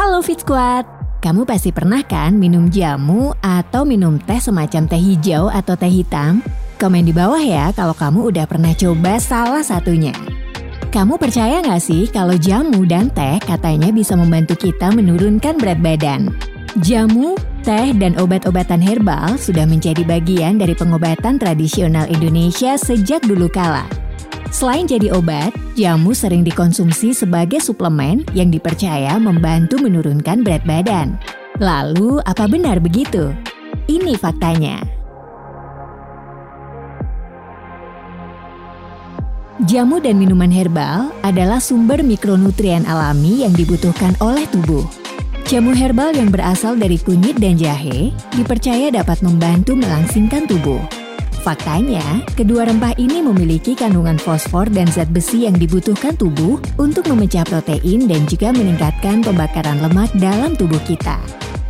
Halo Fit Squad, kamu pasti pernah kan minum jamu atau minum teh semacam teh hijau atau teh hitam? Komen di bawah ya kalau kamu udah pernah coba salah satunya. Kamu percaya nggak sih kalau jamu dan teh katanya bisa membantu kita menurunkan berat badan? Jamu, teh, dan obat-obatan herbal sudah menjadi bagian dari pengobatan tradisional Indonesia sejak dulu kala. Selain jadi obat, jamu sering dikonsumsi sebagai suplemen yang dipercaya membantu menurunkan berat badan. Lalu, apa benar begitu? Ini faktanya. Jamu dan minuman herbal adalah sumber mikronutrien alami yang dibutuhkan oleh tubuh. Jamu herbal yang berasal dari kunyit dan jahe dipercaya dapat membantu melangsingkan tubuh. Faktanya, kedua rempah ini memiliki kandungan fosfor dan zat besi yang dibutuhkan tubuh untuk memecah protein dan juga meningkatkan pembakaran lemak dalam tubuh kita.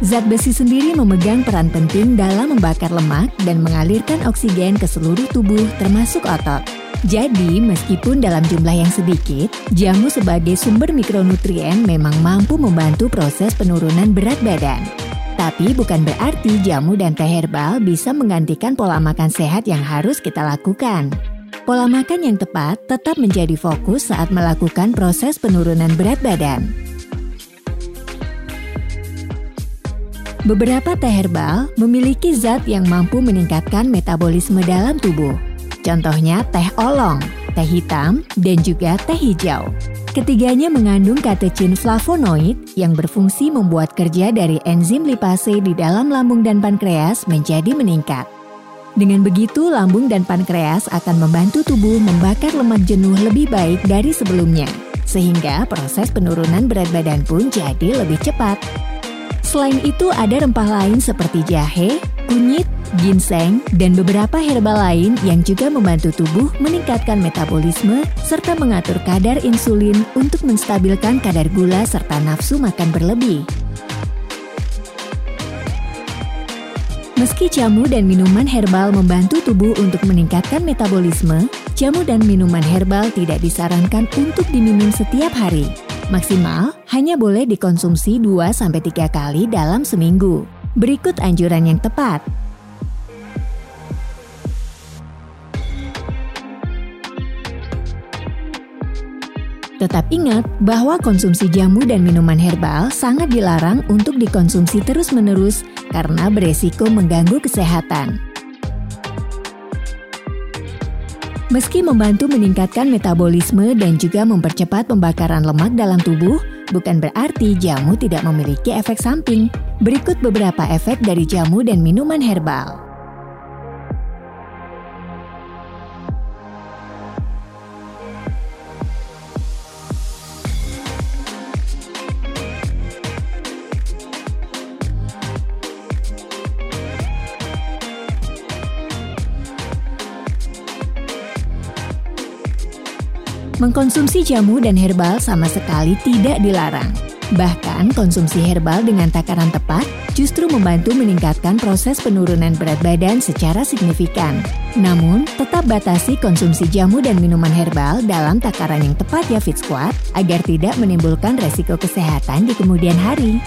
Zat besi sendiri memegang peran penting dalam membakar lemak dan mengalirkan oksigen ke seluruh tubuh termasuk otot. Jadi, meskipun dalam jumlah yang sedikit, jamu sebagai sumber mikronutrien memang mampu membantu proses penurunan berat badan. Tapi bukan berarti jamu dan teh herbal bisa menggantikan pola makan sehat yang harus kita lakukan. Pola makan yang tepat tetap menjadi fokus saat melakukan proses penurunan berat badan. Beberapa teh herbal memiliki zat yang mampu meningkatkan metabolisme dalam tubuh. Contohnya teh olong, teh hitam, dan juga teh hijau. Ketiganya mengandung katechin flavonoid yang berfungsi membuat kerja dari enzim lipase di dalam lambung dan pankreas menjadi meningkat. Dengan begitu, lambung dan pankreas akan membantu tubuh membakar lemak jenuh lebih baik dari sebelumnya, sehingga proses penurunan berat badan pun jadi lebih cepat. Selain itu, ada rempah lain seperti jahe, kunyit, ginseng, dan beberapa herbal lain yang juga membantu tubuh meningkatkan metabolisme serta mengatur kadar insulin untuk menstabilkan kadar gula serta nafsu makan berlebih. Meski jamu dan minuman herbal membantu tubuh untuk meningkatkan metabolisme, jamu dan minuman herbal tidak disarankan untuk diminum setiap hari. Maksimal hanya boleh dikonsumsi 2-3 kali dalam seminggu. Berikut anjuran yang tepat. Tetap ingat bahwa konsumsi jamu dan minuman herbal sangat dilarang untuk dikonsumsi terus-menerus karena beresiko mengganggu kesehatan. Meski membantu meningkatkan metabolisme dan juga mempercepat pembakaran lemak dalam tubuh, bukan berarti jamu tidak memiliki efek samping. Berikut beberapa efek dari jamu dan minuman herbal. Mengkonsumsi jamu dan herbal sama sekali tidak dilarang. Bahkan konsumsi herbal dengan takaran tepat justru membantu meningkatkan proses penurunan berat badan secara signifikan. Namun, tetap batasi konsumsi jamu dan minuman herbal dalam takaran yang tepat ya Fit Squad agar tidak menimbulkan resiko kesehatan di kemudian hari.